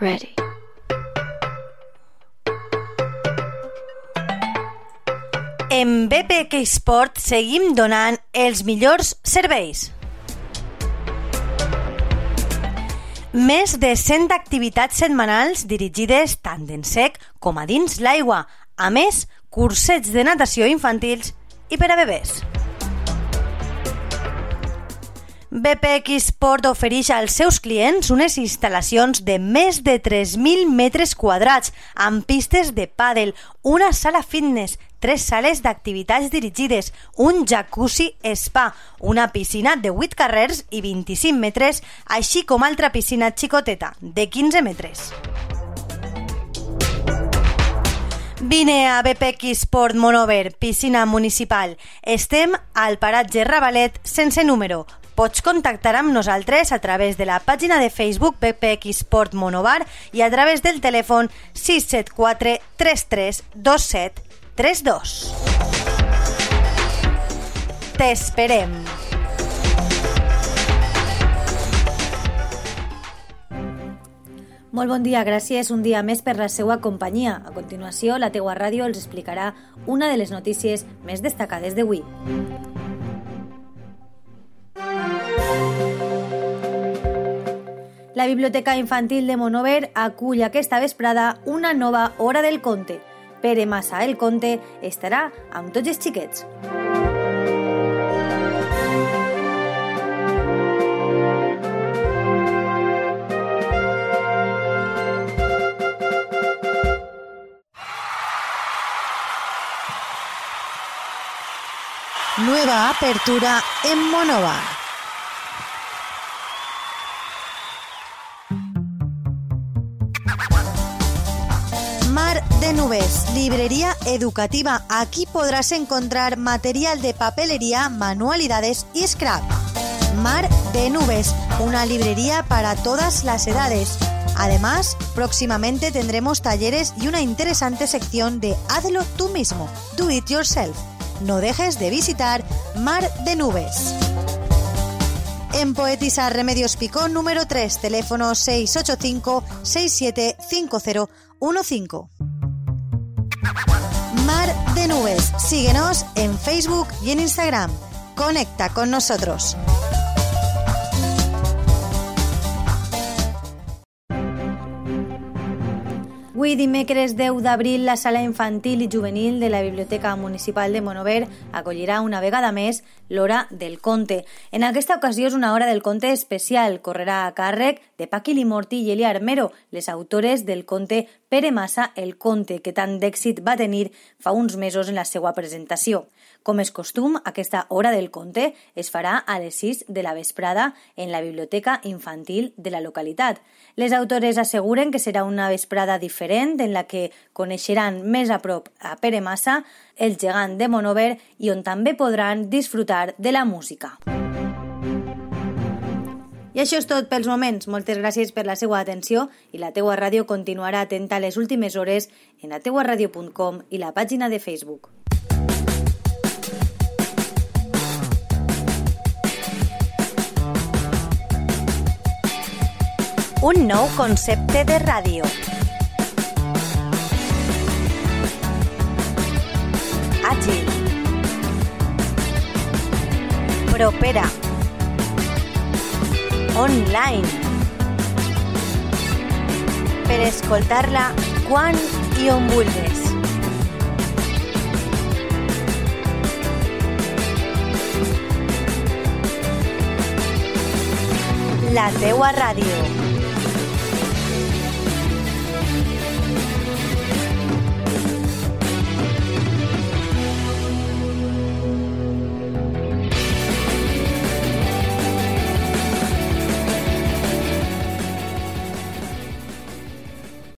Ready. En BPK Sport seguim donant els millors serveis. Més de 100 activitats setmanals dirigides tant en sec com a dins l'aigua. A més, cursets de natació infantils i per a bebès. BPX Sport ofereix als seus clients unes instal·lacions de més de 3.000 metres quadrats amb pistes de pàdel, una sala fitness, tres sales d'activitats dirigides, un jacuzzi spa, una piscina de 8 carrers i 25 metres, així com altra piscina xicoteta de 15 metres. Vine a BPX Sport Monover, piscina municipal. Estem al paratge Ravalet sense número. Pots contactar amb nosaltres a través de la pàgina de Facebook BPX Sport Monovar i a través del telèfon 674 33 27 32. T'esperem! Molt bon dia, gràcies un dia més per la seva companyia. A continuació, la teua ràdio els explicarà una de les notícies més destacades d'avui. La Biblioteca Infantil de Monover acull aquesta vesprada una nova Hora del Conte. Pere Massa, el conte, estarà amb tots els. Nueva apertura en Monovar. De Nubes, librería educativa. Aquí podrás encontrar material de papelería, manualidades y scrap. Mar de Nubes, una librería para todas las edades. Además, próximamente tendremos talleres y una interesante sección de Hazlo tú mismo, Do It Yourself. No dejes de visitar Mar de Nubes. En Poetisa Remedios Picón número 3, teléfono 685 675015. Mar de Nubes. Síguenos en Facebook y en Instagram. Conecta con nosotros. Avui, dimecres 10 d'abril, la sala infantil i juvenil de la Biblioteca Municipal de Monover acollirà una vegada més l'Hora del Conte. En aquesta ocasió és una hora del conte especial. Correrà a càrrec de Paqui Limorti i Elia Armero, les autores del conte Pere Massa, el conte, que tant d'èxit va tenir fa uns mesos en la seva presentació. Com és costum, aquesta hora del conte es farà a les 6 de la vesprada en la biblioteca infantil de la localitat. Les autores asseguren que serà una vesprada diferent en la que coneixeran més a prop a Pere Massa, el gegant de Monover, i on també podran disfrutar de la música. I això és tot pels moments. Moltes gràcies per la seva atenció i la teua ràdio continuarà atenta a les últimes hores en lateuaradio.com i la pàgina de Facebook. Un nou concepte de ràdio. Àgil. Propera. Online. Per escoltar-la quan i. La teua ràdio.